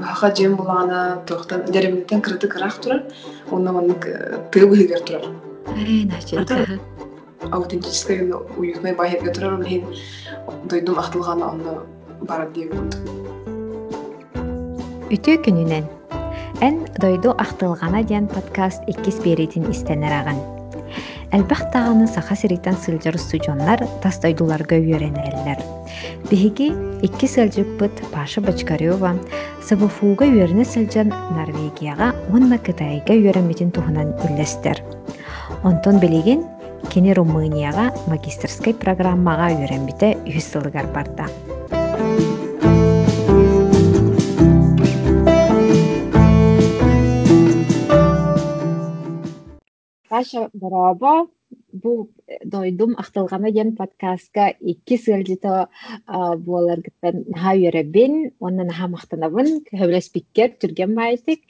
Баха жем булана тохтан деремден кырды кырах турар. Онна манны тыгы быгыр турар. Ай, начал. Аутентическая уютная баһирге турар. Ол хин дойдум ахтылганы онна бара дип. Үтө күнүнен. Эн дойду ахтылгана диэн подкаст иккис беритин истенер аган. Тағаны саха сиритен сылжыр студионнар тастайдуларга үйренеллер. Биһиги икки сылжык быт Паша Бочкарева Сабафуга үйеріне сылжан Норвегияға, онна Кытайга үйренметін туһунан үллестер. Онтон билеген кини Румынияға магистрской программаға үйренбите үс сылыгар барда. Паша Бараба бу дойдум ахтылгана ден подкастка икки сылжыта буоларгыттан наха үйребин онна наха мактанабын хөбөлө спикер түрген баайтык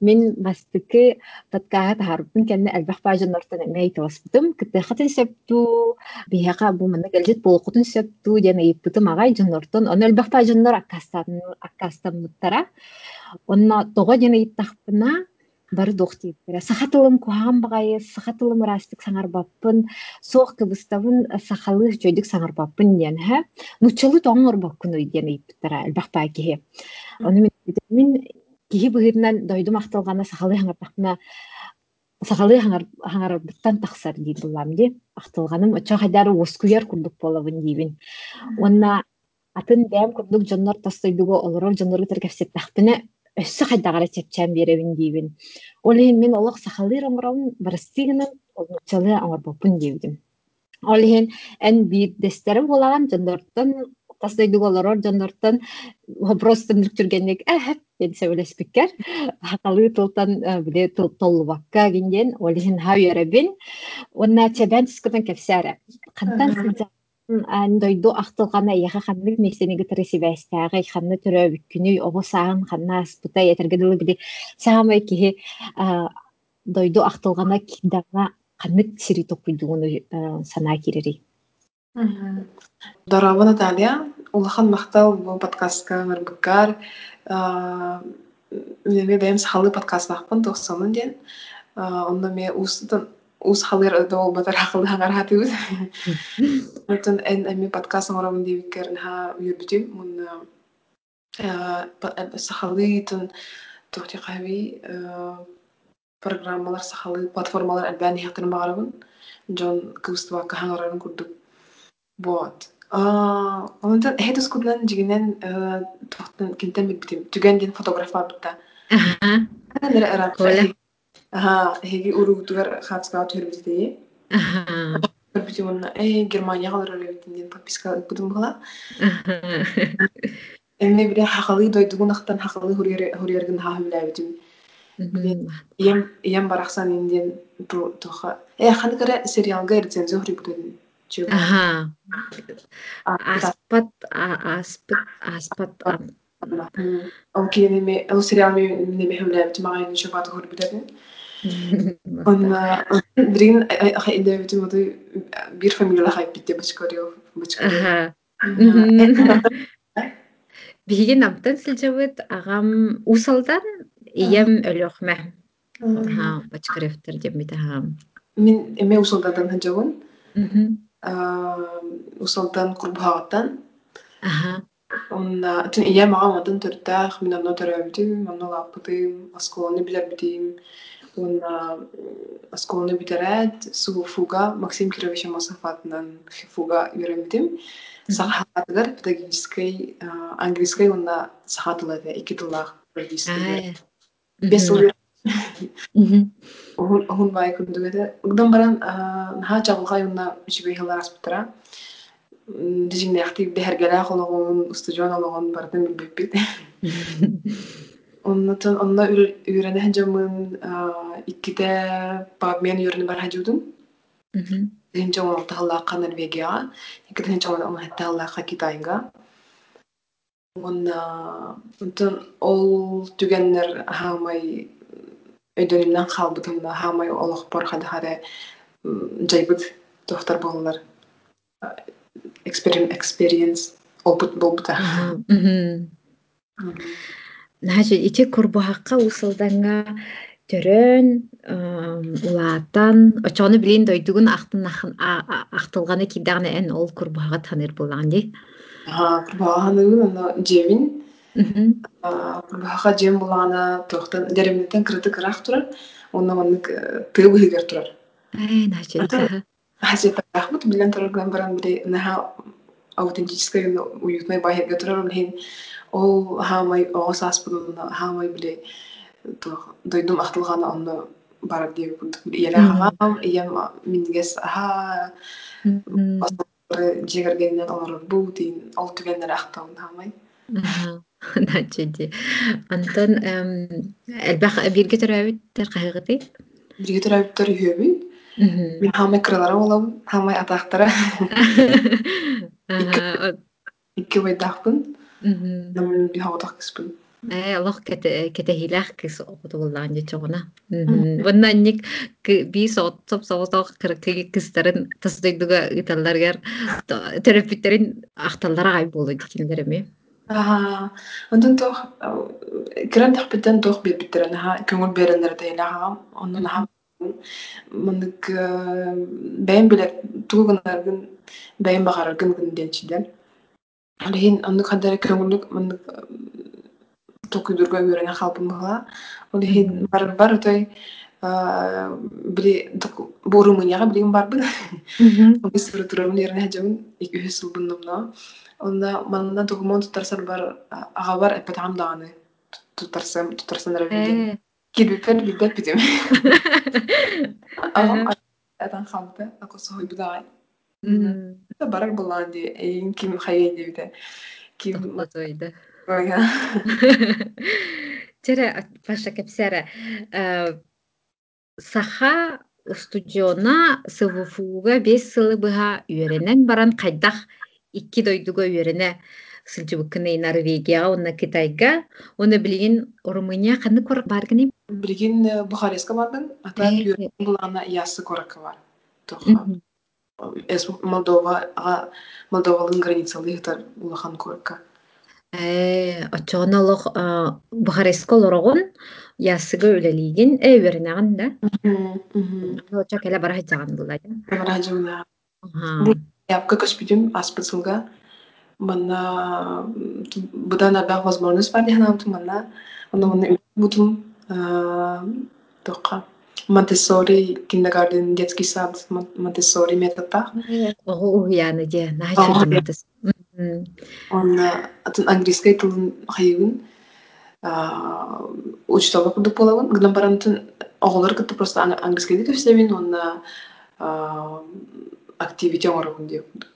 мен бастыкы подкаст тахарбын кенне элбах бажынортон эмей тооспутум кытыхатын септу бияка бу мана гэлжит болкутун септу ден ыйыппытым агай жоннортон оны элбах бажыннор аккастан аккастаммыттара онна тога ден ыйыттахпына бары дохтииппире сахатылым куһаан баҕайы сахатылым ырастык саҥарбаппын суох кыбыстабын сахалыых дьойдук саҥарбаппын диэн хэ нуччалы тоҥорбоккун уй диэн ыйыппыттара элбахпаа киһи ону мин киһи быһыытынан дойдум ахтылгана сахалыы хаҥардахпына сахалыы хаҥарбыттан тахсар дии буллам ди ахтылганым оччо хайдары уоскуяр курдук буолабын диибин уонна атын бэм курдук дьоннор тостойдуго олорор дьоннору тергэпсеттахпына өссө хайдагара чепчээн биэребин диибин ол иһин мен олох сахалыыр оҥорон барыстыыгынан олнуччалыы оҥорбоппун диибдим ол иһин эн биирдестерим булаган дьондортон тастойдуг олорор дьондортон вопростун нүктүргенник эхэп ден сөбөлеспиккер хакалыы тылтан биле толлубакка гинден ол иһин ха үөребин уонна чебэн тускутан кэпсээре хантан сылжа дойду ахтылгана яха ханнык месенеги тырысибэстээҕи ханны төрөбүккүнүй оҕо саан ханна аспыта этергедылы биди саамай киһи дойду ахтылгана киддана ханнык сири топпуйдугуну санаа кирери Дорова Наталья, улахан мақтал бу подкастка мырбыккар. Мен бэм сахалы подкаст бақпын тоқсанын ден. Онда ме устын ус халыр ыды ол батар хакылы хаңар хатыбыз. Онтон эн эми подкаст оңоробун дебиккер ха үйөрбүтүм. Мун сахалытын тохти каби программалар сахалы платформалар элбәни хакын багарабын. Жон кыстыбакка хаңарарын курдук. Вот. Онтон хетус кудлан жигинен тохтын кинтен битим. Коля. Ага, хеги уругутугар хатскаут хөрбүтү. Ага. Хөрбүтү мунна э Германияга лөрөлөбүтүн подписка бире хакылы дойдугунактан хакылы хурьерген ха хүләбүтүм. Ем ем барахсан инден тоха. Э ханыкара сериалга рецензия хурбүтүн. Ага. Аспат аспат аспат Ол киеме ол сериал шабат хурбүтүн. Онна дрин ха инде бит моды бир фамилия хайп битте бачкарыо бачкарыо. Биген намтан сылжабыт агам усалдан ием өлөхмә. Бачкаревтер деп бит ха. Мин эме ханжабын. Усалдан курбагаттан. Онна тин ием агам адан төртәх мин анна төрәбитим, анна лапытым, асколаны билер битим. Он осколны битерет су фуга Максим Кирович Масафатнан фуга үйренбитим. Сахатыгар педагогической английской онна сахатылады эки тыллах Бес жыл Огун бай күндүгөдө. Угдан баран наха чагылга юнна үчүбей хылар аспытыра. Дижиңде актив бехергеле хологон, студион ологон бардым билбеппит. Оннотон онна үйрәнә хәҗәмын иккидә мен үйрәнә бар хәҗүдүм. Хәҗә ул тахаллака Норвегияга, иккидә хәҗә ул хәтталлака Китайга. Онна онтон ол түгәннәр хамай өйдөнүнөн халбытымда хамай олох бар хада харе жайбыт тохтар болалар. Experience опыт болбута. Наһа ити курбуһакка усылдаңа төрөн улаатан очону билин дойдугун ахтылганы кирдагана эн ол онно дьиэбин дьиэм туохтан турар маннык тыа быһыгар турар. Билэн баран аутентической уютной турар ол оҕос ааспытын хаамай биле дойдум ахтылгаана онно барар диэби курдук иэлээхаҕаам ийэм минигес аһаа дьиэгэргэннэн олорорбуу тиин ол түгэннэр ахтабын хаамай Начеди. Антон элбах бирге төрөбүттер кайгыты? Бирге төрөбүттер үһүбүн. Мен хаамай кыралара болом, хаамай атаахтара. Икки бойдахпын. Намын бихаутах кыспын. Э, аллах кете кетехилах кис окутуллаан жечогуна. Воннанник би соотсоп соотох кыркыги кыстарын тасдыгдыга италларгар терапиттерин ахталлара гай болду дикилдереми. Ага. Онтон тох кирен тахпиттен тох бирбиттерен ха көңүл беренлер дейла онун ха мынык бәйин билек тугунаргын бәйин багараргын гынденчиден. Алин оннук хадары көңүлүк мынык токуйдурга үйрөнө халпымыга ол хин бар бар той били бору мыняга билигин барбын огис бир турабын ерне хажабын эки үс сылбыннымна онда манна тугумон тутарсар бар ага бар эпет амдааны тутарсам тутарсан рабиде кирбипер бидет битим агам атан халпы акос хой Барар булан ди эйин ким хайен дебите ким Тере Паша Кепсера саха студиона сывыфууга бес сылы быха үйренен баран кайдах икки дойдуга үйрене сылжыбыккына Норвегияга онна Китайга оны билигин Румыния каны корак баргыны билигин Бухареска бардын ата үйренен булана ясы коракка бар тоха Молдова Молдовалын границалы хытар улахан коракка очоонолох Бухареско олорогун ясыга үлелигин эйверинаган да. Очо келе бара хажаган була. Бара хажаган. Япка көспүдүм аспытсылга. Мана будан абак возможность бар. Оны мана бутум тока. Монтессори киндергарден детский сад Монтессори методта. Ого уяны де. Нахачу Монтессори. Он атын английский тылын хайыгын учтова курдук болабын гынан барантын оголор кытты просто английский көстебин онна активити оңорогун деп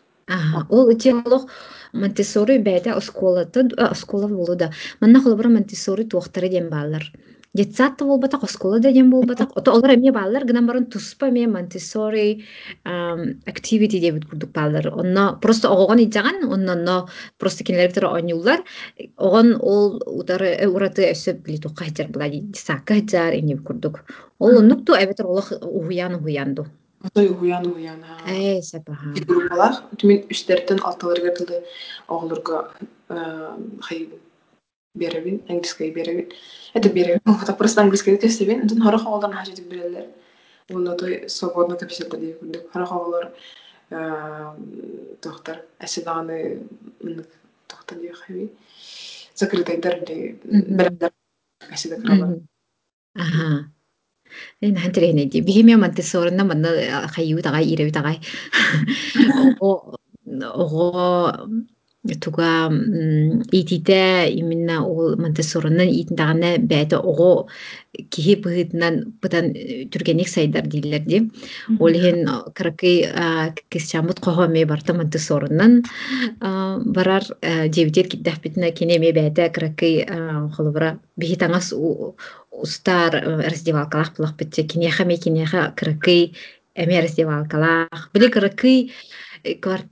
ол итиолох монтессори бәйдә осколаты оскола болу да манна холобра монтессори туохтары дем баалар детсатта болбатак оскола да дем болбатак ото олар эме баалар гынан барын туспа ме монтессори активити дебит курдук баалар онно просто огогон ижаган оннонно просто кинелер ойнулар огон ол утары ураты өсөп били тукка хажар була сакка хажар эне курдук ол оннукту эбетер олох уhuyan уhuянду Отой уян уян. Э, сепаха. Группалар, түмен үстертен алтыларга тылды оголорго хай Беребин, английский беребин. Это беребин. Вот просто английский төстебин, тун хорох оголорун хажытып берелер. Уну той свободно. Хорох тохтар тохтар деп хаби. Закрытайдар. Ага. Эн ди бихиме монтессорна манна хайю тагай иреби тагай. Ого ого туга итите именно ол монтессорунан итиндагана бәте ого кихи быһытынан бытан түргенек сайдар дилер ди. Ол хен кыракый кисчамут кохоме барта монтессорунан барар жебитер киддах битна кинеме бәте кыракый холбара бихитаңас устар раздевалкалах булах битте. Кинеха ме кинеха кыракый эме раздевалкалах. Били кыракый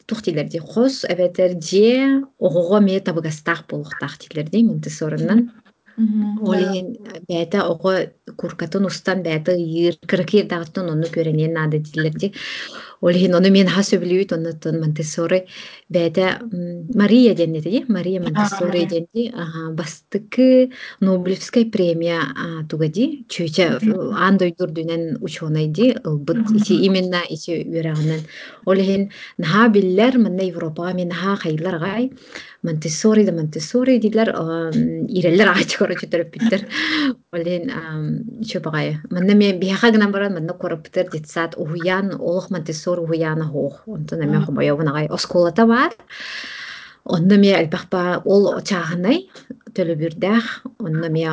тухтилерди хос эбетер же огого ме табыгастах болохтах тилерди монтессорунан Олин бәті оғы куркатын устан бәті йыр кыркыр дағыттан оны көренен нады дилерди. Оны мен ха сөбүлүүт оннотон Монтессори бәдә Мария ди Мария денди аха бастыкы Нобелевская премия тугади чөйчә андой дурдунен ученый ди ылбыт ити именно ити үрәгеннән олихин наха манна Европа мен наха хайлар гай Монтессори да Монтессори диләр ирелләр ач короче төрөппиттер олин чөбагай манна мен биха гына баран манна корыптыр дитсат уян олох Монтессори уяна хох онтон эме хобая гай осколата бар онна ме албахпа ол чаагынай төлөбүрдах онна ме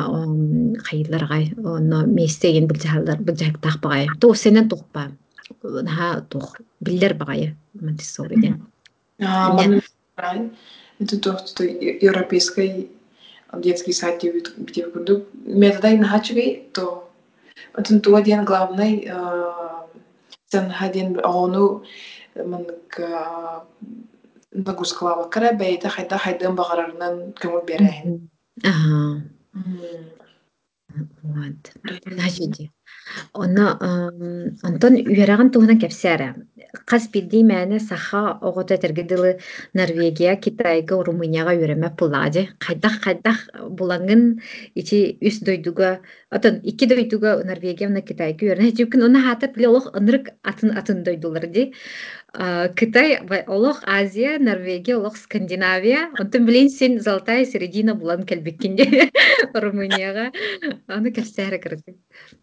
хайылларгай онна местеген билжалдар билжактах багай то сенен тухпа наха тух биллер багай Монтессориден Это то, что europeiskajai детский сад где в году. Методы на то это то один главный э, сен хадин ону мен к нагус клава карабейта хайда хайдан багарарнан кому берейин. Ага. Вот. Значит, Онно онтон үераган туһунан кэпсээра. Хас саха оҕото этэргидылы Норвегия, Китайга, Румынияга үөремэ пулаади. Хайдах хайдах булаңын ити үс дойдуга, отон икки дойдуга Норвегия мына Китайга үөрэнэ. Жүкүн уна хаатар биле олох атын атын дойдулар ди. Кытай олох Азия, Норвегия, олох Скандинавия. Онтон билин сен золотая середина булан келбеккинде Румынияга. Аны кэпсээра кырдык.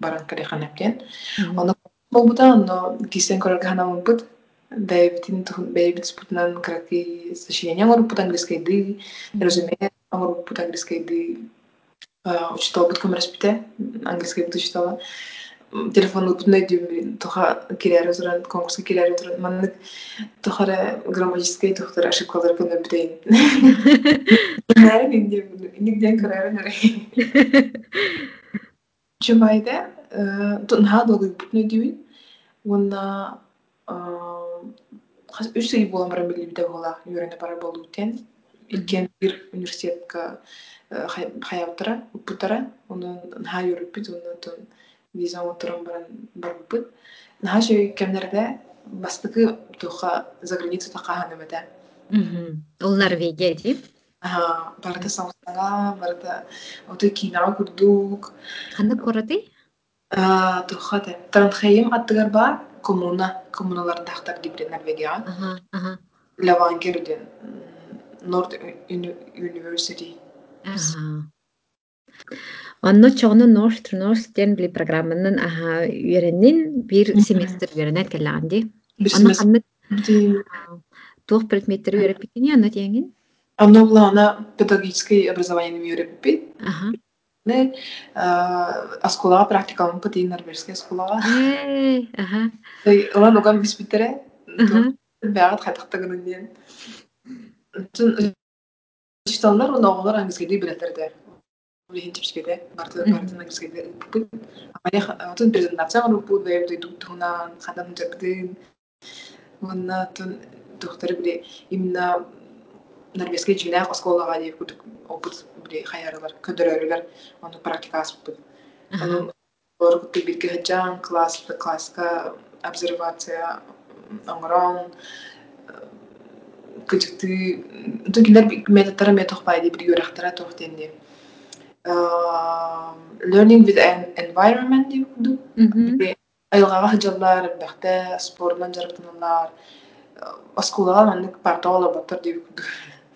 үйренем баран калехан эпкен онно болбута онно кисен көрөргө ханамыбыт бэйбитин бэйбит спутнан краки сочинение оңоруппут английскайды резюме оңоруппут английскайды учиталбыт көмөрөспүте английскайбыт учитала телефонну бутундай дүйүм тоха кирери туран конкурска кирери туран маннык тохара грамматической тохтар ошибкалар көмө бүтейин нигден көрөрүн Чубайда тунха долгой бутной дүйүн уонна үч ый буолан баран билибите буола үйрөнө бара болуутен илкен бир университетка хаябытара уппутара онун наха юруппут оннотон виза оторон баран барбыппыт наха шөй кемнерде бастыкы туха за границу такааханымыта ол Норвегия ди барыта самсага барыта отой кинага курдук. Ханна кораты тухата Транхейм аттыгар бар коммуна коммуналардахтар дибре Норвегия. Лавангерден Норд University Онно чоғны North to North ден били программанын аха үйреннин бир семестр үйренет келлаанди. Онно ханны туох предметтер үйреп бикини онно тиеңин? Онно булана педагогическое образование бит. Ага. Ne аскулага практикалын пыти норвежская аскулага. Аха. Олан оган биспитере. Бәгат хатактагын диен. Тун оны оғылар типскеде, барты барты английскийде. Ая тун презентация рупу да евды туна хадан жабдын. Ванна тун доктор биле именно норвежский жинақ осколага деп опыт биле хаярылар, көдөрөлөр, оны. Олар күтү бирге хаджан класс класска обсервация оңрон кычыкты тукилер методтары метох байды бир юрахтара тох денди. Learning with an environment деп куду. Айылгага хаджалар, бахта спортнан жарыктаналар. Осколага маннык партола баттар деп куду.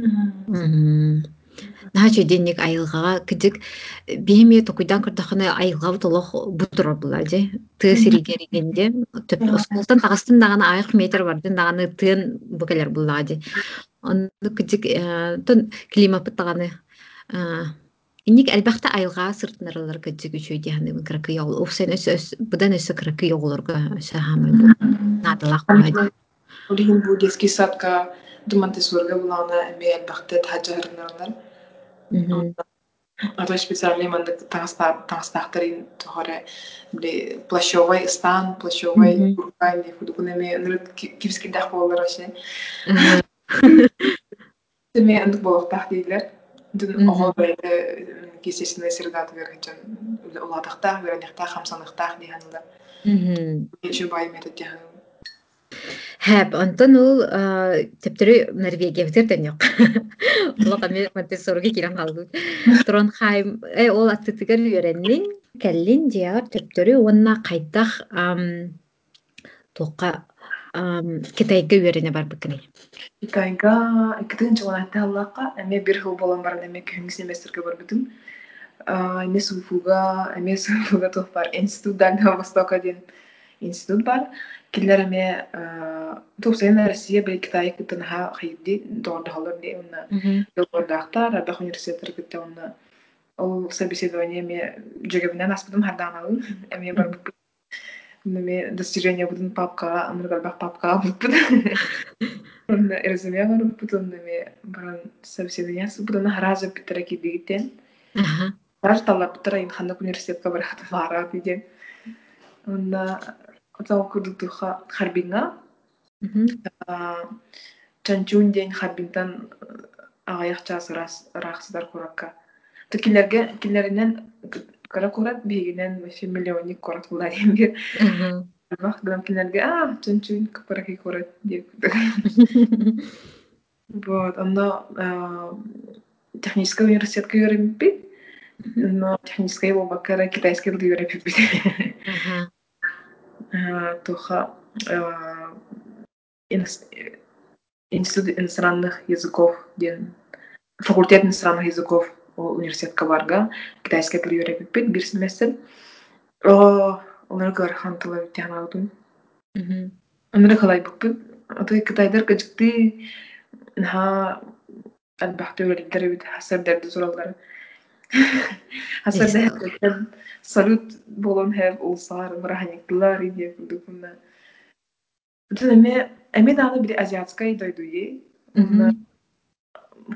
курдук тем Наче денег айылғаға кідік беме токуйдан кырдаханы айылға толох бутура була же ты сиригеригенде төп осколтан тагыстын даганы айык метр бардын даганы тын букелер була же онны кидик тон климат таганы Иник әлбәхтә айылға сыртнарылар кидик үчөй дияны кракы ял. О сен өс будан өс ялларга сахамы бу. Надалак бу. Улин бу детский садка думанты сурга булана эме әлбәхтә таҗарнарлар. А то специально манда таңстақтырын тоғары біле плащевой стан, плащевой куркай, не худу кунеме нрыт кипскидах болар аше. Теме андык болуктах дейлер. Дун оғол бәйді кесесіне сирдат верген уладықтах, веренектах, хамсанықтах дейханылар. Еще бай метод дейханылар. Хэп, онтон ул тептери Норвегия битер yok. Ола каме Монтессорге кирен калды. Тронхайм, э ол аттыгар үйреннин, келлин диар тептери онна кайдах тоққа Китайга үйрене бар бикни. Китайга икитин чугана аллака, эме бир хыл болан бар эме көнгү семестрге бар битим. Эме суфуга, эме суфуга тох бар институт Дальнего Востока ден институт бар. киллереме тусен Россия бе Китай кытын ха хайди дорда халар де онна долбордахтар Арбах университеттер кытта онна ол собеседование ме жегебинен аспыдым харданалы эме бар бу неме достижение будын папка амыргалбах папка буппут онна резюме бар буппут онна ме баран собеседование бутын хараза питтера кидигитен даже талап питтера инхандык университетке барахты бара биден онна Отау курдуктуха харбинга. Чанчун ден харбинтан рас рахсыдар куракка. То киллерге киллеринен кара курат бигинен вообще миллионник курат була демге. Бах грам киллерге а чанчун капараки курат деп. Вот, анда технический университетке йөрим бит. Но технический болбакара китайский дил йөреп бит. туха институт иностранных языков ден факультет иностранных языков университетка барга китайский тил үйрениппит бир семестр олар гархан тыла тянаудун онура калай букпит отой китайдар кыжыкты наха албахты öğrendiler бит хасар сураллар хасар дерди салют болон хэв улсар мыраханяктылар иде кудукуна эме эме дагы бир азиатская дойдуе.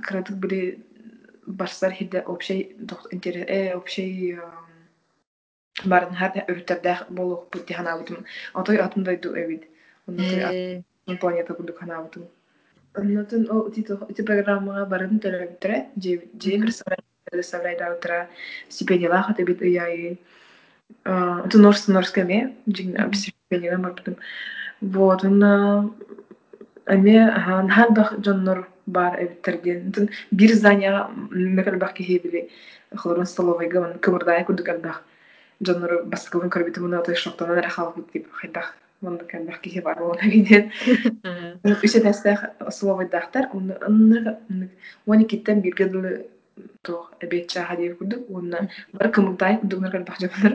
Кыратык бир барсар хиде общий э общий барын хар өртөрдө болук бут ханабытым отой атын дойду эбит оной планета кудук ханабытым Оннотун о ити программага барын бир предоставляйда утра стипендиялах аты бит ыяйы это норс норскаме жигна стипендияга барбытым вот уна эме наханбах жоннор бар бир кихебили хлорон он курдук албах жоннор той деп хайдах бар тох эбет чаха диэбит курдук уонна бары кымылтай курдугнар калбахжанар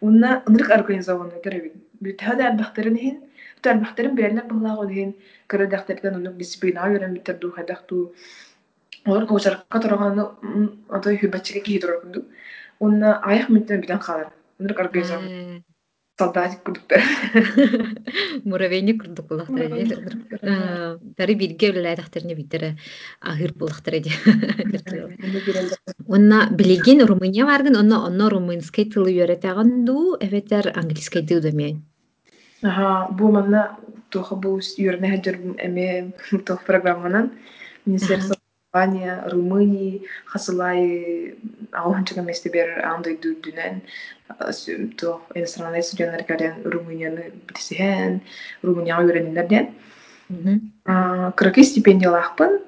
уонна ынырык организованный төрөбит бүтэһэ албахтарын иһин ту албахтарын бирэллер быһылааҕы иһин кырыдахтардан онук дисциплинага үйрэнбиттер дуу хайдах туу олар кочаракка тороганы отой хүбаччиге киһи турар курдук ынырык организованный солдатик курдуктар муравейник курдук дары бирге үлэлээтахтарына биттер ахыр булактар эди онна билигин румыния баргын онно онно румынский тылы үйрөтөгөн дуу эбетер английский дуу демей Ага, бу манна тоха бу үйрөнө хаджар эме тох программанан. Министерство образования Румынии хасылай ауханчыга местебер андай дүрдүнен то иностранный студенттер кэлен Румынияны битисиһэн Румынияга үйрөнүнерден кыракы стипендиялаахпын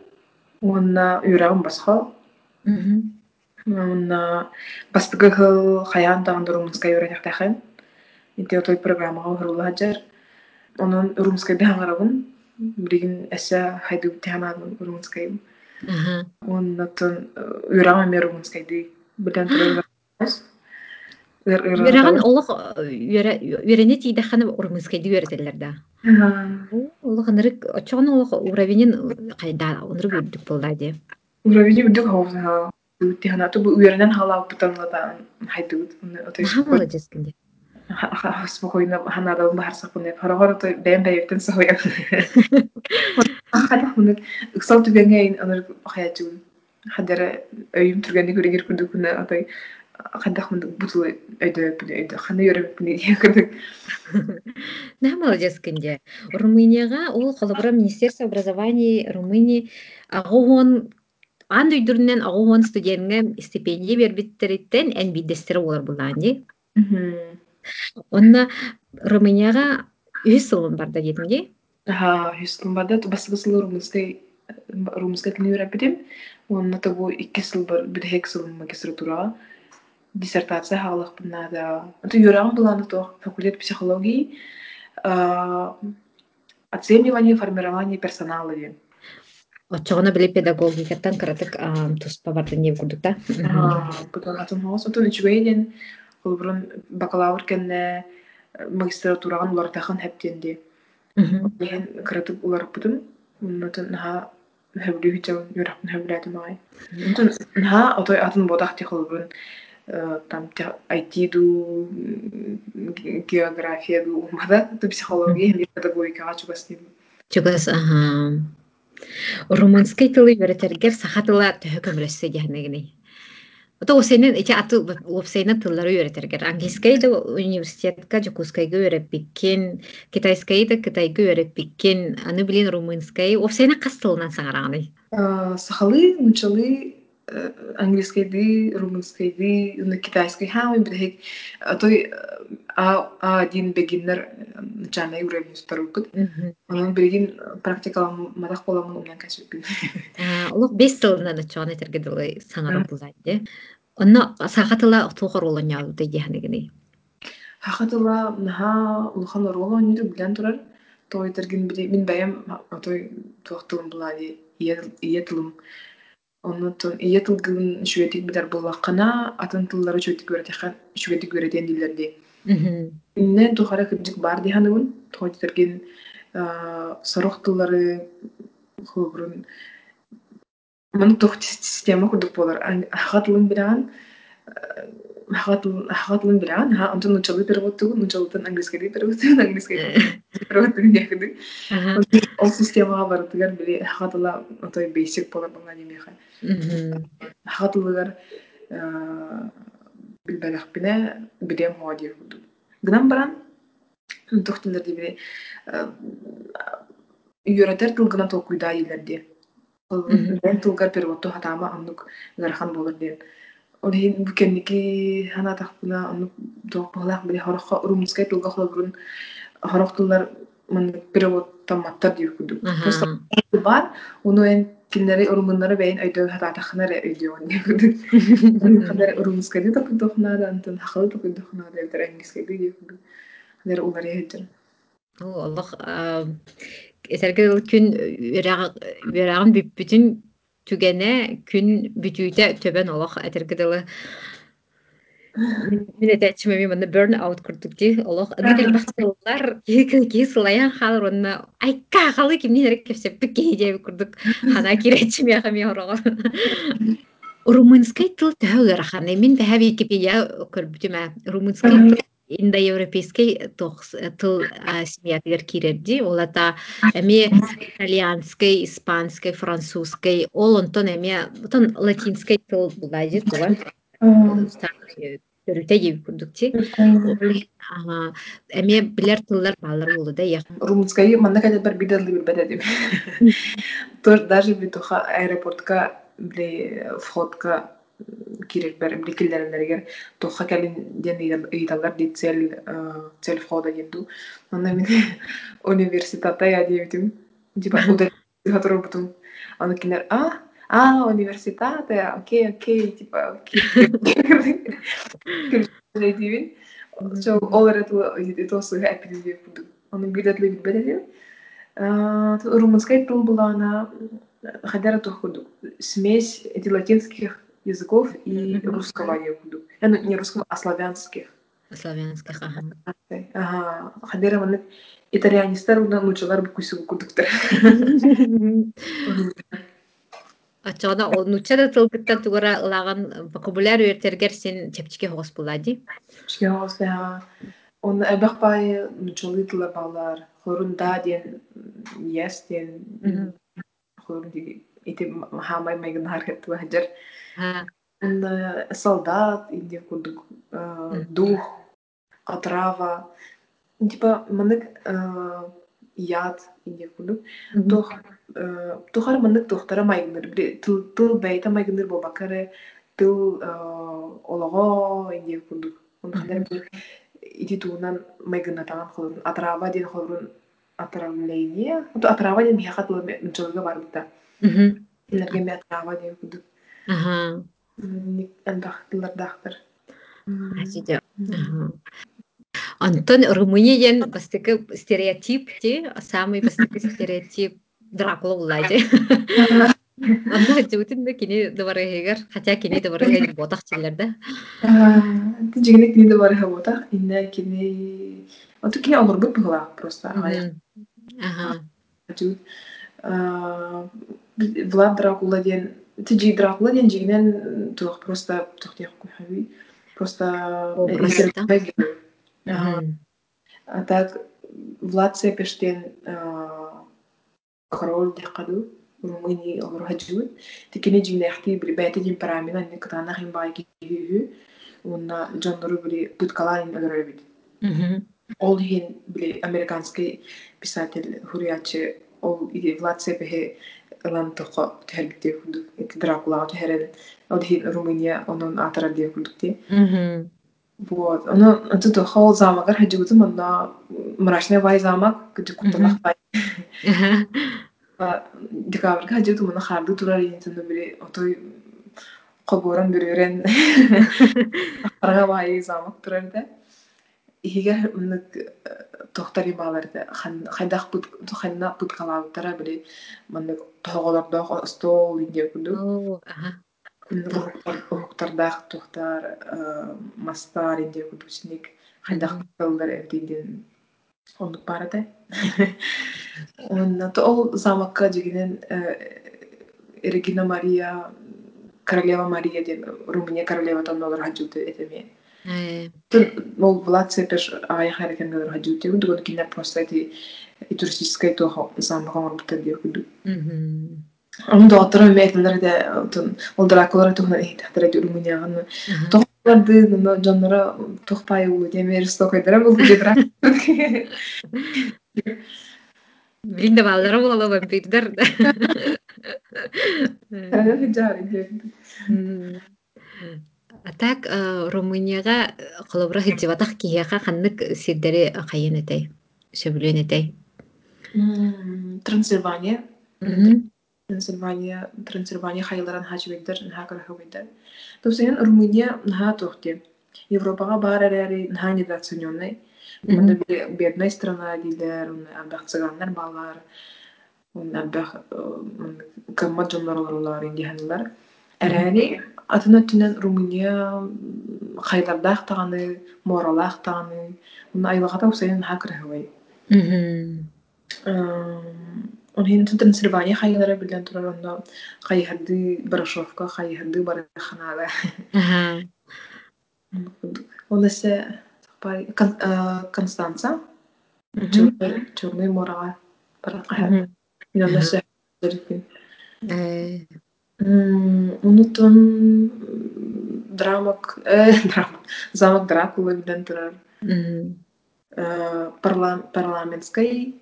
уонна үйрагым басха уонна бастыгы хыл хаян тагында румынска үйрөнөхтэхэн ити той программага хырулаажар онон румской бяңарабын билигин эсэ хайдуу тианаадын румынскайым. Оннотон үрама ме румынскайды билен Үөрэгэн олох үөрэне тиидэххана урмыскайды үөретеллер да. Олох үөренен халаа бутанлата хайдуу. Молодец кинде. Спокойно ханада бахарсак буне. Хорогор то бэм бэйктен сохоя. Хада хуны ыксал түгенгейин аныр хаячун. Хадара өйүм түргенди көрегер күрдүк күнэ атай хадахмын бутул өйдө өйдө хана йөрөп кырдык. Да, молодец кинде. Румынияга ол холобра Министерство образования Румынии агуон ан дүйдүрүнен агуон студентге стипендия бербиттериттен эн бидестери олар булаани. Онна Румынияга үс сылын барда дедимге. Ага, үс сылын барда басқа сылы румынскай румынскай тілін үйрәп бедім. Онна табу икки сыл бар, бір хек сылын магистратурага диссертация хаалах бунада. Это юрам была на то факультет психологии, оценивание, формирование персонала. Очоғына біле педагогикаттан кыратык туспа барды не курдук да. Потом атын ол бұрын бакалавр кенне магистратураган улар тахан хептенди. Мен кыратык улар бутун, оннотон наха хөблү хичал юракын хөбләді май. Онтон наха отой атын бодах ти холбун там айтиду географияду умада то психология или педагогикага чугас чугас аха румынский тылы үйрөтергер сахатыла төһөкөмрөссө диһанегини Ото усенен ичи аты лопсайна тыллары үйрөтергер. Английский да университетка жокускайга үйрөппиккен, китайский да китайга үйрөппиккен, аны билен румынский. Опсайна кас тылынан саңараңы? Сахалы, мунчалы, английскийди, румынскийди, уна китайский хамы бирхек той а один бегиннер начальный уровень старукут. Онун биргин практикалам мадах боламын умнан кашыппин. Улук бес тылынан начаны тергедылы саңарып булайды. Онна сахатыла тухар олоняу да яхнегини. Хахатыла наха улхан ролониду билен турар. Той тергин били мин бәям той туактылым булады. Ие тылым оннотон ие тылгын шүветик бидер буллаккана атын тыллары шүветик көрөтехан шүветик көрөтен дилерди. Иннен тухара кырдык бар диханыбын тохойтерген сорох тыллары хобрун мын тух система курдук болар ахатылын бираган ахатылын бираган ха онтон нучалы переводтугун нучалытын английскийди переводтугун английский переводтугун дехиди ол системага барытыгар били ахатыла отой бейсик болар баңа демеха хатылыгар билбелехпине бидем ходи гынан баран тохтилерди бири үйрөтер тылгына толкуйда илерди мен тылгар переводту хатама аннук гархан болор диен ол хин букенники хана тахпына аннук тоох бахалах бири хорохо тылга холобурун мын перевод тамматтар кудук бар уну эн кинлери урумуннары бэйин өйдөө хатаатахнар өйдөөн хадер урумускади токудохнада антын хахалы токудохнада эвтер ангискеби диэкуду хадер улар яһэджер Аллах эсерге күн үраган бүппүтүн түгене күн бүтүүтэ төбен олох этергедылы Мен этечиме ми мында burn out курдук ди олох агидер бахсылар ки сылаян халыр онна айка халы кимнин эрек кепсеппик кейде курдук хана киречиме хами орого румынский тыл төгөр ханы мен бәһә википедия көрбүтүмә румынский индоевропейский тыл семьятыгер кирерди олата эми итальянский испанский французский ол онтон эми латинский тыл булайды туган төрүтэ жеби курдукчи эме билер тыллар баалар болду да як румынскайы манда кайда бар бидерлы бир бедедим тоже даже битуха аэропортка бли входка кирер бер бли киллерилергер тоха калин ден ыйталар ди цель цель входа денду анда мен университетта я дебитим типа удалить бутун аны кинер а а, университеты, окей, окей, типа, So, all that it was happy to be Onun bir detli bir bedeli. Румынская тул была она хотя тухуду смесь эти латинских языков и русского языка. Ну, не русского, а славянских. Славянских, ага. Ага. Хадера маны итальянистар уна нучалар букусу кудуктар. Ачана ол нучада тылгыттан тугара лаган вокабуляр үертергер сен чепчике хогос булади. Чепчике хогос да. Он эбах бай нучалы тыла балар. Хорун да ден yes ден хорун диги ити хамай меган хархет вахджар. Он солдат инде кудук дух отрава. Типа манык яд инде кудук. Тох тухар маннык тухтара майгыныр тыл тыл бәйта майгыныр бакары тыл олого инде кудук он хадер ити туунан майгынатаган холурун атраба ден холурун отравление атрава ден мияка тылы мчылыга барбыта энерге ме атрава ден кудук андах тылардахтар Антон Румынияден бастыкы стереотип ти самый бастыкы стереотип Дракула буллайды. Анда жутин да кини дабарыгар, хотя кини дабарыгар ботак чиллерде. Ти жигине кини дабарыга ботак, инде кини Оту кини олор бут була просто. Ага. Жут Влад Дракула ден ти жи Дракула ден жигинен тух просто тух тях кухави. Просто А так Влад Сепештен король дехаду Румыни олорхаджуут тикини жимнехти бри бэти жим парамина не катана хим байки хүү уна жоннору бри путкалайн олорбит ол хин бри американский писатель хурияче ол иди Влад Сепехе лан тоқо тербите хунду эти Дракула терен ол хин Румыния онун атара де хундукти Вот. Оно тут хол замагар хаджууту манда мрачный вай замок, где куталах бай. Декабрга хаджууту манда харды турар интенду бири отой коборан биререн ахтарга вай замок турар да. Игер мынык тохтари баларды хайдах пут хайна пут калаутара бири мынык тоголордох стол инде куду. Ухтардах тухтар мастар инде кудусник хайдах кылдар эрдиден ондук барады. Онна ол замакка дегенен Регина Мария королева Мария деп Румыния королева тоннолор этеме. Ол Влад Цепеш кинер просто эти туристическая. Onun da oturan ол тахтара Румынияга. Тохларды но жоннора тохпай улу демер стокойдара бул дедра. Блин, да. А так Румынияга колобра хиджибатах кияка ханнык сирдери кайын сөбүлөн этей. Трансильвания. Трансильвания, Трансильвания хайларан хачбейдер, нха карахабейдер. Тусен Румыния нха тухти. Европага бар әрәри нха недооцененный. Мында бедная страна дилер, абах цыганнар балар, абах кымма жонлар инде ханлар. Әрәри атына түнен Румыния хайлардах таганы, моралах таганы, уна айлагата усайын нха карахабей. Он хин Трансильвания хайылары билен турар онда хайхарды Барашовка, хайхарды Бараханада. Он эсе Констанца, Черный морага Барахаха. Мен эсе Унутун драмак, драмак, замок Дракула билен турар. Парламентской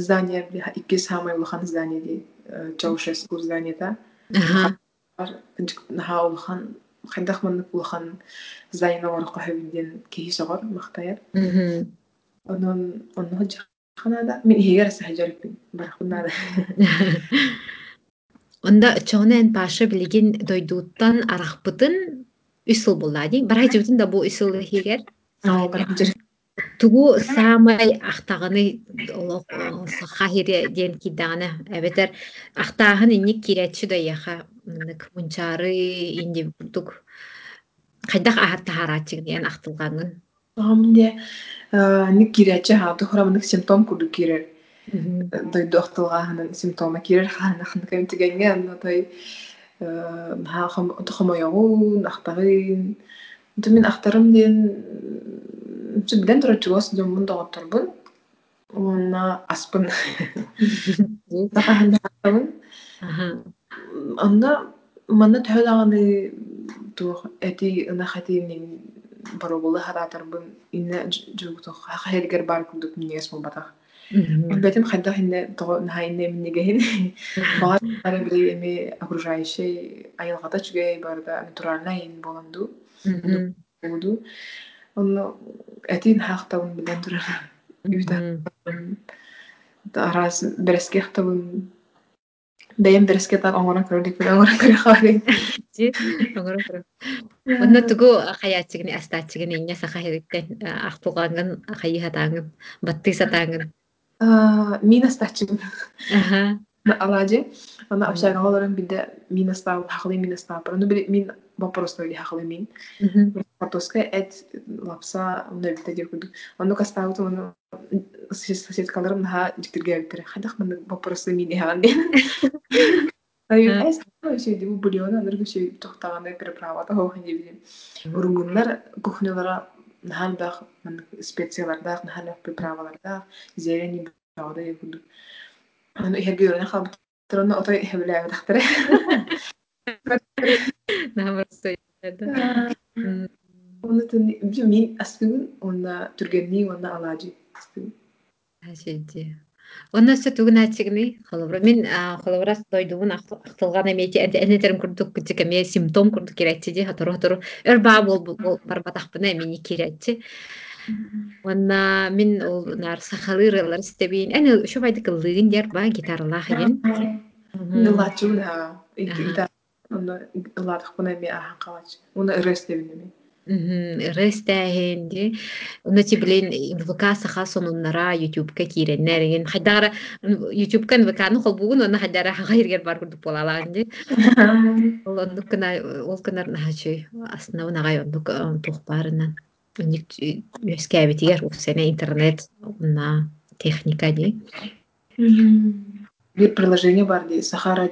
здание икки самый улахан здание ди Чаушеску здание та. Наха улахан хайдах маннык улахан здание на орqa хабиден кихи согор мактаяр. Онон онно ханада мен хигер сахажарпин бархунада. Онда чоғнен паша билигин дойдуттан арахпытын үсыл буллади. Барай жутун да бу үсыл хигер. Aa, барахажар. Тугу самай ахтаганы хахире диэн кидагана эбетер ахтаахан инник киряччи да яха мунчары инди буттук хайдах ахатта хараачык диэн ахтылгангын Амне ник киряччи хааты хурамынык симптом курду кирер. Дойду ахтылгааханын симптома кирер хаанахын кемтигенге анна той хахамойогун ахтагын. Тумин ахтарым диэн билен турачугос жоммун доҕотторбун уонна аспын онда манна төһөлаҕаны туох эти ынах этиинин боробулы хараатарбын инне жугутох хахеригер бар курдук минигес булбатах Бетим хайдах инне того наха инне минигехин баар бары бiri эми окружающий айылгата чүгэй барда ин боланду буду онно этин хаактабын билен турар арас берескехтабын бэйэм береске так оҥорон көрдүк биле оҥорон көрө хаарын Онно тугу хаячыгын астаачыгын инне саха хериттен ахтугангын хайыхатаангын батты сатаангын мин астаачыгын алаажы ана общагаолорун биде мин астаабы хахылы мин астаапыр ону мин вопрос ноги хахылы мин картоска эт лапса нөбүтэ дер курдук ону кастаабыты ону соседкаларым наха диктирге биттер хайдах мын вопросы мин яхан ден Şeydi bu бульона аныргы şey тохтаганы приправата хоохын дебидим. Урумуннар кухнялара нахалдах специялардах нахалдах приправалардах зелени бауда якуду. Аны херге өрөнө халбы Троны отой хэвлээ тахтара. Мен астыгын онна түргенни онна алажы. Хашеди. Онна сө түгін ачыгны холовра мен холоврас дойдуун ахтылган эмети энетерим курдук кытык эме симптом ди хатору хатору өр баа бол барбатахпына эмени керетти. Онна мен ол нар сахалырылар стебин эне шо байды кыллыгын дер ба гитаралах ген. Нылачуна ита онна ладахпына эме ахан калач. Уна рестебин эме. Рестәһенди. Уна ти билен ВК саха сонуннара YouTube-ка киреннәрген. Хайдара YouTube-ка ВК-ны холбугун уна хайдара хайргер бар курдук болаланди. Ол ондук кына ол кына нахачы асна уна гай ондук тухпарынан. Ник өскәбитигер у сене интернет уна техника ди. Bir приложение бар ди Сахара.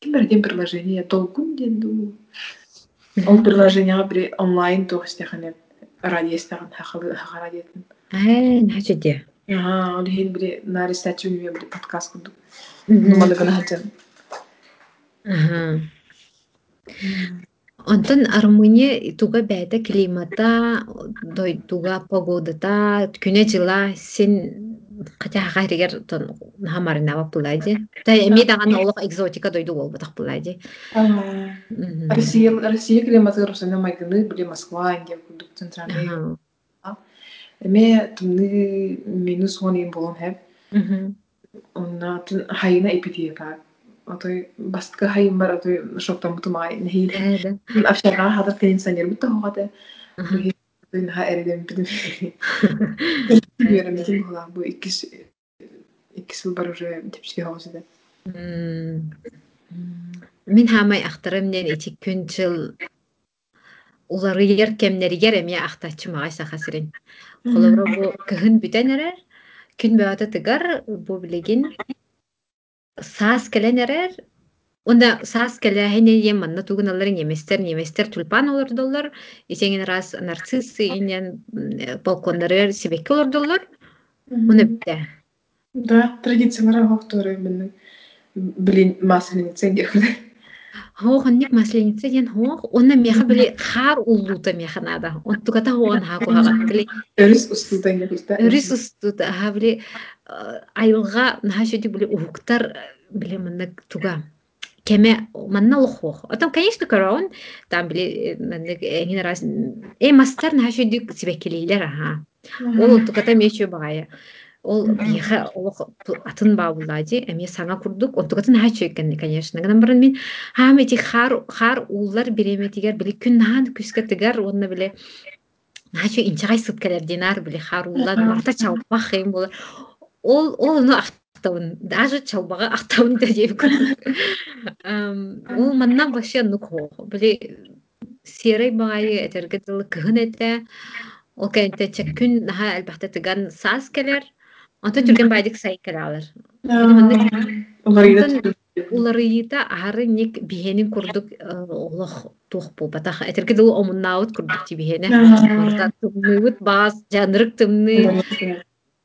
Ким берден приложение долгун денду. Ол приложениеға бір онлайн тоқ істехане радио істеген хақы хақа радиотын. Э, нәчеде. Ага, ол хин бір нари статью неме бір подкаст курдук. Нумалы гына хатан. Ага. Онтон Армыне туга бәді климата, туга погодата, күне жыла сен Хотя хайригер тон хамарына бапылайды. Та эми даган олох экзотика дойду ол батак булайды. Россия Россия климаты русана майгыны биле Москва инге кудук центральный. Эме тумны минус он ин болом хеп. Онна тун хайна эпидемия. Атой бастка хайын бар атой шоктан бутумай нехил. Афшага хадар кенин санер бутта хогата. Ha eriden bidim. Bilmiyorum için bu bu ikisi ikisi var уже тепшке хосыда. Мин хамай ахтарымнен итик күн жыл улары ер кемнеригер эме ахтачы магай сахасырын. Холобро бу кыһын бүтен эрер, күн бөтө тыгар бу билеген саас келен эрер, Онда саас кэлээһини ем манна алларын еместер неместер тюльпан олордоллар исеңин раз нарциссы инен балконнары себекке олордоллар уну бите Да, традициялары хохторы мен билин масленица дехле. Хооханник масленица ден хоох онна меха били хар уллута механада. Он тугата хоон хаку хагат били. Өрис устута ингелиста. Өрис устута ха били айылга нахашоди били ухуктар били манна туга кеме манна лохох. Отом, конечно, корон, там били эңин раз э мастар нашу дик сибекелейлер аха. Ол туката мечу багая. Ол биха ол атын бабуллади, эме саңа курдук, он тукатын хачу экен, конечно. Гынан барын мен хам эти хар хар уллар биреметигер били күн нахан күскетигер, онна биле Начо инчагай сыт келер динар биле харулан марта чалбах эм болар. Ол ол уну ахтабын. Даже чалбага ахтабын да көрдүк. Ол маннан вообще ну хо. Биле серый багай этерге дылы кыгын эте. Ол кенте чеккүн наха албахта тыган сас келер. Онто түрген байдык сай келалар. Уларыйыта ары ник бихенин курдук олох тух бу батах этерге дыл омуннаут курдук ти бихене. Баас жанрык тымны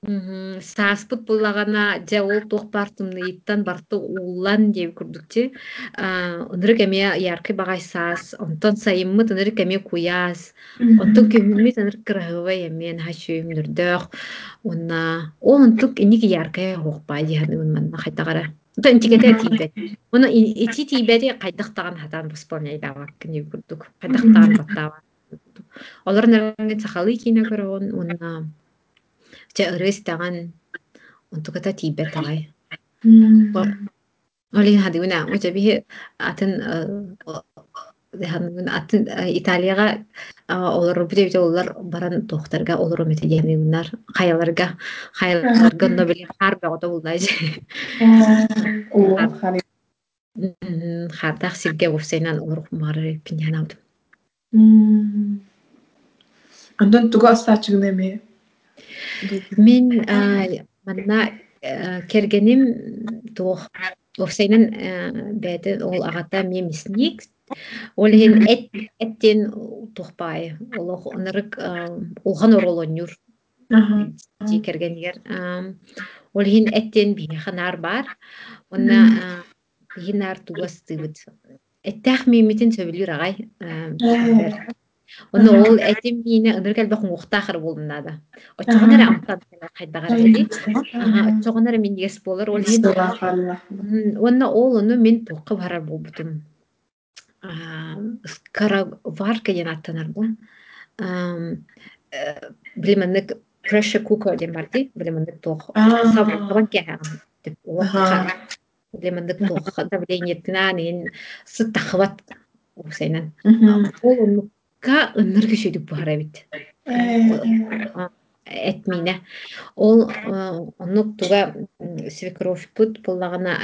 сааспыт буллагана жа ол тух бартымны иттан барты уулан деп курдукчи. Онырык эме яркы багай саас, онтон сайыммыт онырык эме куяс. Онтон көмүмүт онырык кырahıва эмен хашуйм нүрдөх. Онна ол онтук эник яркы хохпай диханы манна хайтагара. Онтон интигете тибет. Оны ити тибети кайдыктаган хатан восполняйдава кини курдук. Кайдыктаган баттава. Олар нерген сахалы кине көрөн онна жа ырыс таган онтуката тибет тагай. Олин хадиуна муча бихи атын атын Италияга олар бите олар баран тохтарга олар өмете демеунар хаяларга хаяларга но биле хар багыта булдай хардах сирге вовсейнан олар мары пинянауд Антон туга астачыгын эме Мен манна кергеним туох Овсайнан бәді ол ағата мемісник. Ол хен эт эттен тухпай. Ол онырык улхан оролонюр. Ти кергенер. Ол хен эттен биханар бар. Онна биханар тугас тыбыт. Эттах мемитин сөбүлүр агай. Оны ол этим мине ыныргал бахын уқтахыр болдунада. Очоғанар амтан қайдағар эди. Очоғанар мен ес болар ол ен. Онна ол оны мен тоққа барар болбутум. Скароварка ен аттанар да. Билемендик pressure cooker ден бар ди. Билемендик тоқ. Сабан. Деп олар Билемендик тоқ. Давлениетина нен сыт тахват. Усайнан. Ол оны ка ыныргы шөйдүк бара бит. Этмине. Ол онук туга свекровь пут буллагана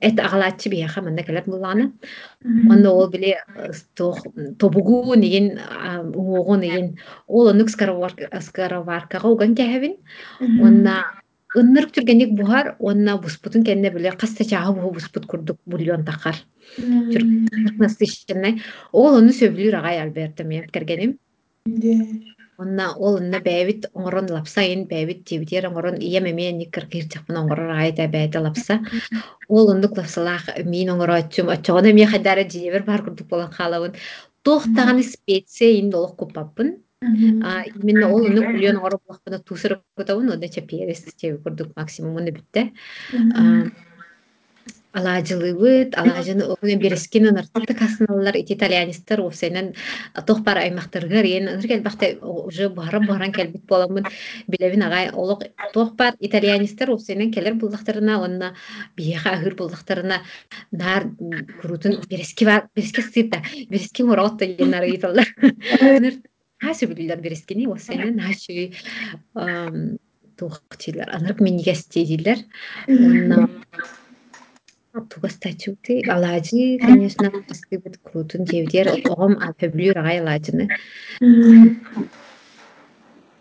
эт агалачы бияха мында келер буллагана. Онда ол биле тобугу неген угу неген ол онук скароваркага уган кәһәбин. Онна ынныр түргенек бухар, онна буспутун кенне биле каста чагы бу буспут курдук бульон такар. Түрк Ол оны сөбүлүр агай Альберта мен кергеним. Онна ол онна бәбит оңорон лапсайын бәбит тибитер оңорон ием эме никер кирчакпын оңорор айта бәйте лапса. Ол ондук лапсалах мин оңоро ачым ачоона ми хадара жибер бар курдук болан халабын. Тохтаган специя ин долох купаппын. Именно ол оны кульон оңоро булакпына тусырып көтөбүн, онда чапиерес чеби курдук максимум оны битте. алаажылыбыт алаажыны оген берескин ыныртты касыналар ити итальянистер овсенен тохпар аймактаргар ен ыныр келбахте уже барам баран келбит боламын овсенен келер булдактарына онна бияха ахыр булдактарына нар крутун берески бар берески моротта енар италар билилер берескини овсенен хасы тухтилер анырк минигести дилер онна Тугастачути алаажи, конечно, скибет крутун жевдер огом апеблюр агай алаажыны.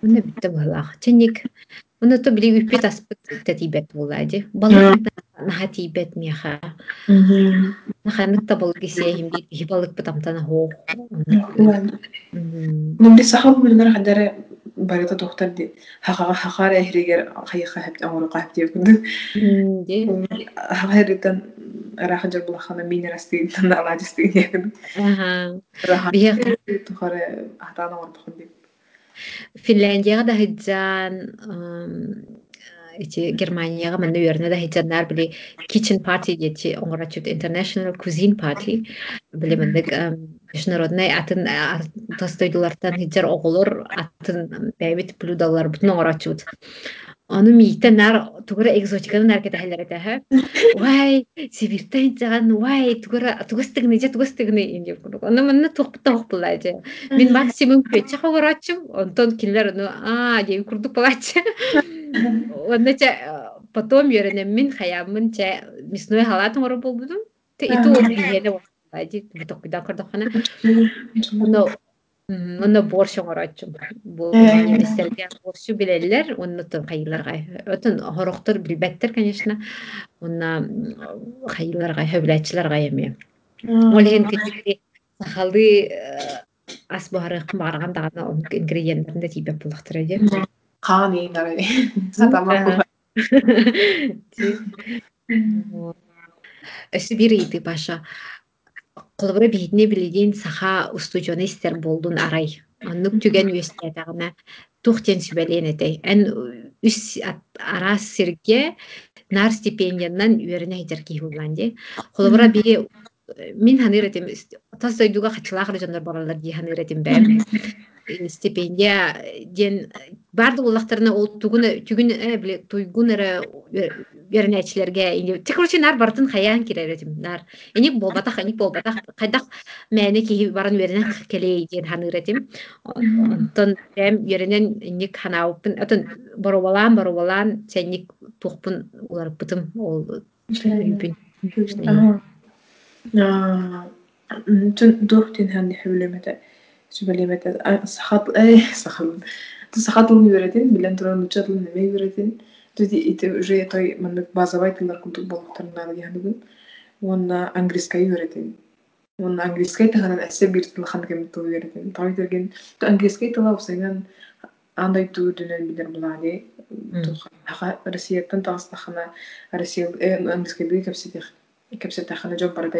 Уна битте балах. Ченик уна то били үппет аспыт татибет булади. Балах наха тибет миха. Наха ныкта бол гисе химди хибалык битамтана хо. Нумди сахаб билнер хадара барыта доктор ди хахага хахара эхригер хайха хап амуру күндү. Ди. Хахаритан раха жер булахана мин расти тана аладисти. Аха. Бия тухаре атана ор бахын Финляндияга да хиджан эти Германияга мен үйөрүнө да хиджандар били kitchen party дечи оңорачут international cuisine party били мендек международный атын тостойдулардан хиджар оголор атын бәйбит блюдалар бутун оңорачут Ону миитен нар тугура экзотиканы нар кетэһэллэр этэһэ. Вай, Сибиртен цаган вай тугура тугустыгны же тугустыгны инде. Ону манна тухпта хоппулайже. Мин максимум көчө хогорачым, онтон киллер ону а же курдук палач. Оннача потом йөренем мин хаямын че мясной халатын ору болбудум. Те иту бихене Айди буток кырдахана. Ону Онно борщ оңорочум. Бу немистерге борщу билелер, онно тон кайыларга. Өтөн хорохтор билбеттер, конечно. Онна кайыларга, хөбләчләргә эме. Олен кичи сахалды ас бары барган дагы ингредиентлеринде тибеп булактыр иде. Каны нары. Сатама. Өсү бир иди баша. Қолыбыра биһитне билигин саха устучоны истер болдун арай. Аннук түген үестетагына тухтен сүбелен этей. Эн үс арас сирге нар стипендиянан үеріне айтар кихулланди. Қолыбыра бири мин ханыр этим тас дойдуга хачылахыр жандар баралар ди ханыр этим. стипендия ден барды уллахтарына ол тугун түгүн э биле туйгун эре вернячилерге инде. Текурчи нар бартын хаян киреретим нар. Эник болбатах эник болбатах. Кайдах мэне ки барын вернен келей ден ханыретим онтон эм вернен эник ханауппын отон боробалан боробалан сенник тухпун улар бытым ол үпүн Tun duhtin hän hyllemete туран учатылын неме үйрәтен. Туди ите уже той әсе хан кем терген тыла усайган андай Россияттан Россия барда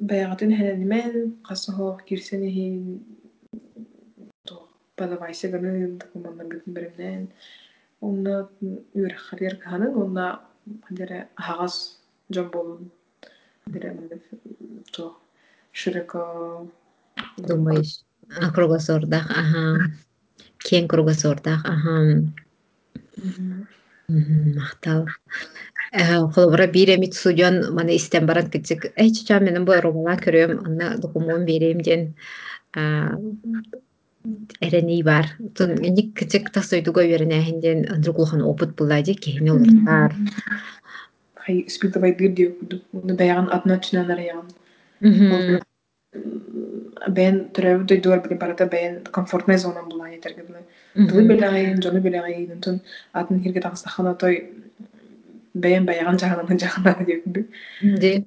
баягатын хенемен карсахок кирсенехин подавайся ганы документар гытын беремнен онна үр харьер каханын онна хадере хагас жон болун хадере то широко Думаешь, а. Мактал. Холобра биремит судьон мана истен баран китсик. Эй, чача менен бу ромалан көрөм, анна документ берем ден. эрени бар. Тун ник кичек тасойдуга веренэхинден андругулхан опыт булайди кехине олортар. Хай испытывай гырди ну баяган одна чынанар яган. Бен төрөбү дойдуар биле барата бен комфортная зона була етерге биле. Тулы белагайын, жону белагайын, тун атын хирге тагсахана той бен баяган жагынан жагынан деп. Де.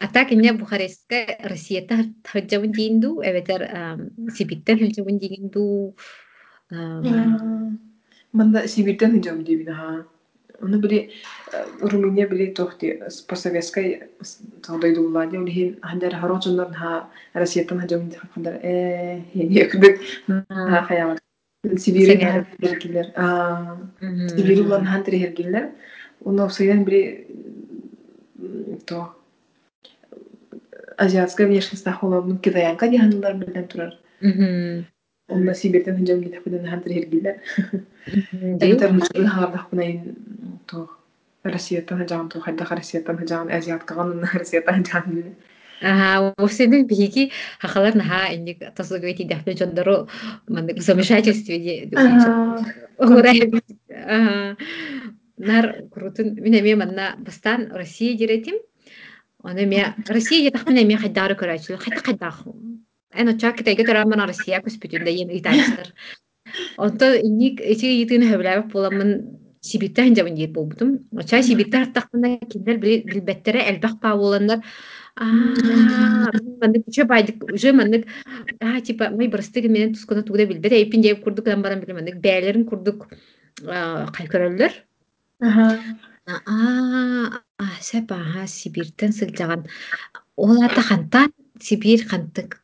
Атак инне Бухарестка Россиятта хаджабын дейінду, әветер Сибиттен хаджабын дейінду. Манда Сибиттен хаджабын дейін, ха. Оны бири Румыния бири тохти постсоветской тагдойду булади, улихин хандар харочундар ха Россияттан хаджабын дейін хандар э хене күдік ха хаямат. Сибири хергилер. Сибири улан хантри хергилер. Оны усайдан бири то азиатская внешность ахолобун китаянка диһанылар билен турар. Онна Сибиртен хыжам гитә биден хантер хергилер. Эйтер нучул хагардах бунай то Россиятан хыжам то хайда Россиятан хыжам азиат каган Россиятан хыжам. Ага, осенин биги хахалар наха инник тасугайти дахпе жондору мандык в замешательстве де. Ага. Нар крутын эме манна бастан Россия диретим. Оны ме Россия эме хайдары. Хайта хайдах. Эно чак китайга тора мана Россия ен. Онто инник итин хөбләп буламын. Оча киндер элбах па маннык үчө байдык, уже маннык, аа, типа, май бырыстыгы менен тускуна тугуда билбет, эйиппин жеп курдук дан баран биле маннык, бээлерин курдук кайкөрөллөр. Сибиртен. Олата хантан Сибирь хантык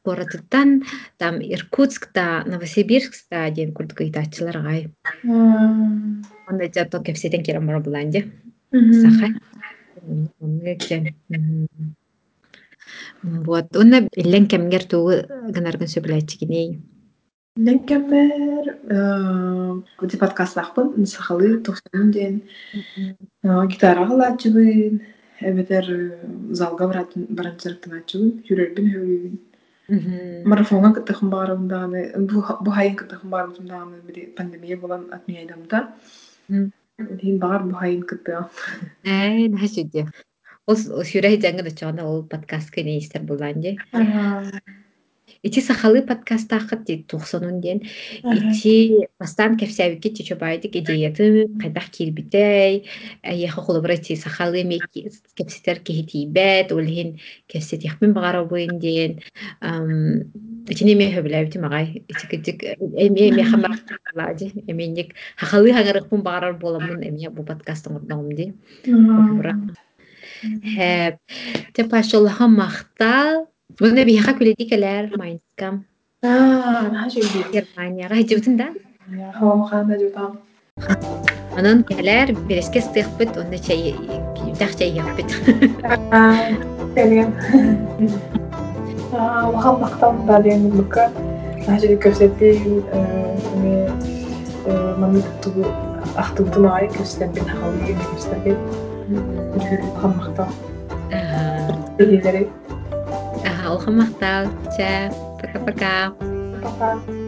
там Иркутскта, Новосибирскта диэн курдук. Онда кирен бара. Сахай. Вот, онна иллен кемгер тугу гынаргын сөбүлэчигиней. Иллен кеммер, бу подкастлахпын, сахалы тохсонун диэн гитара халаачыбын, эбетер залга баран сырыктынаачыбын, жүрөрбүн хөлүбүн. Марафонга дааны, бу хайын бири пандемия болан бу хайын. Э, нахачыдья. Ол сүрэй жаңгы чоғана ол подкастка не истер булан же. Ити сахалы подкастахыт ди тухсонун ден. Ити бастан кепсәбикке чече байдык идеяты кайдах кирбитей. Яха холобра ти сахалы ме кепсетер кехитибет, олхин кепсет яхмин багара ден. Итини ме хөбіләбіті мағай. Ити кедік эме эме хамар лади. Эменник хахалы хаңарық бун багарар боламын эме бу подкастың орнауым күледикелер майнскам. Аа, нахачы би. Германияга хажыбытын да. Хом ханда жутам. Анан келер береске стыхпыт, онда чай дах чай яппыт. Аа, телеген. Аа, вахан мактам да деген букка. Нахачы көсөттүн эме маны тугу ахтыбытын ай көсөттүн وخمختها Lebih ah. dari Ah, oh, ako kamaktaw. Cha, paka-paka. Paka.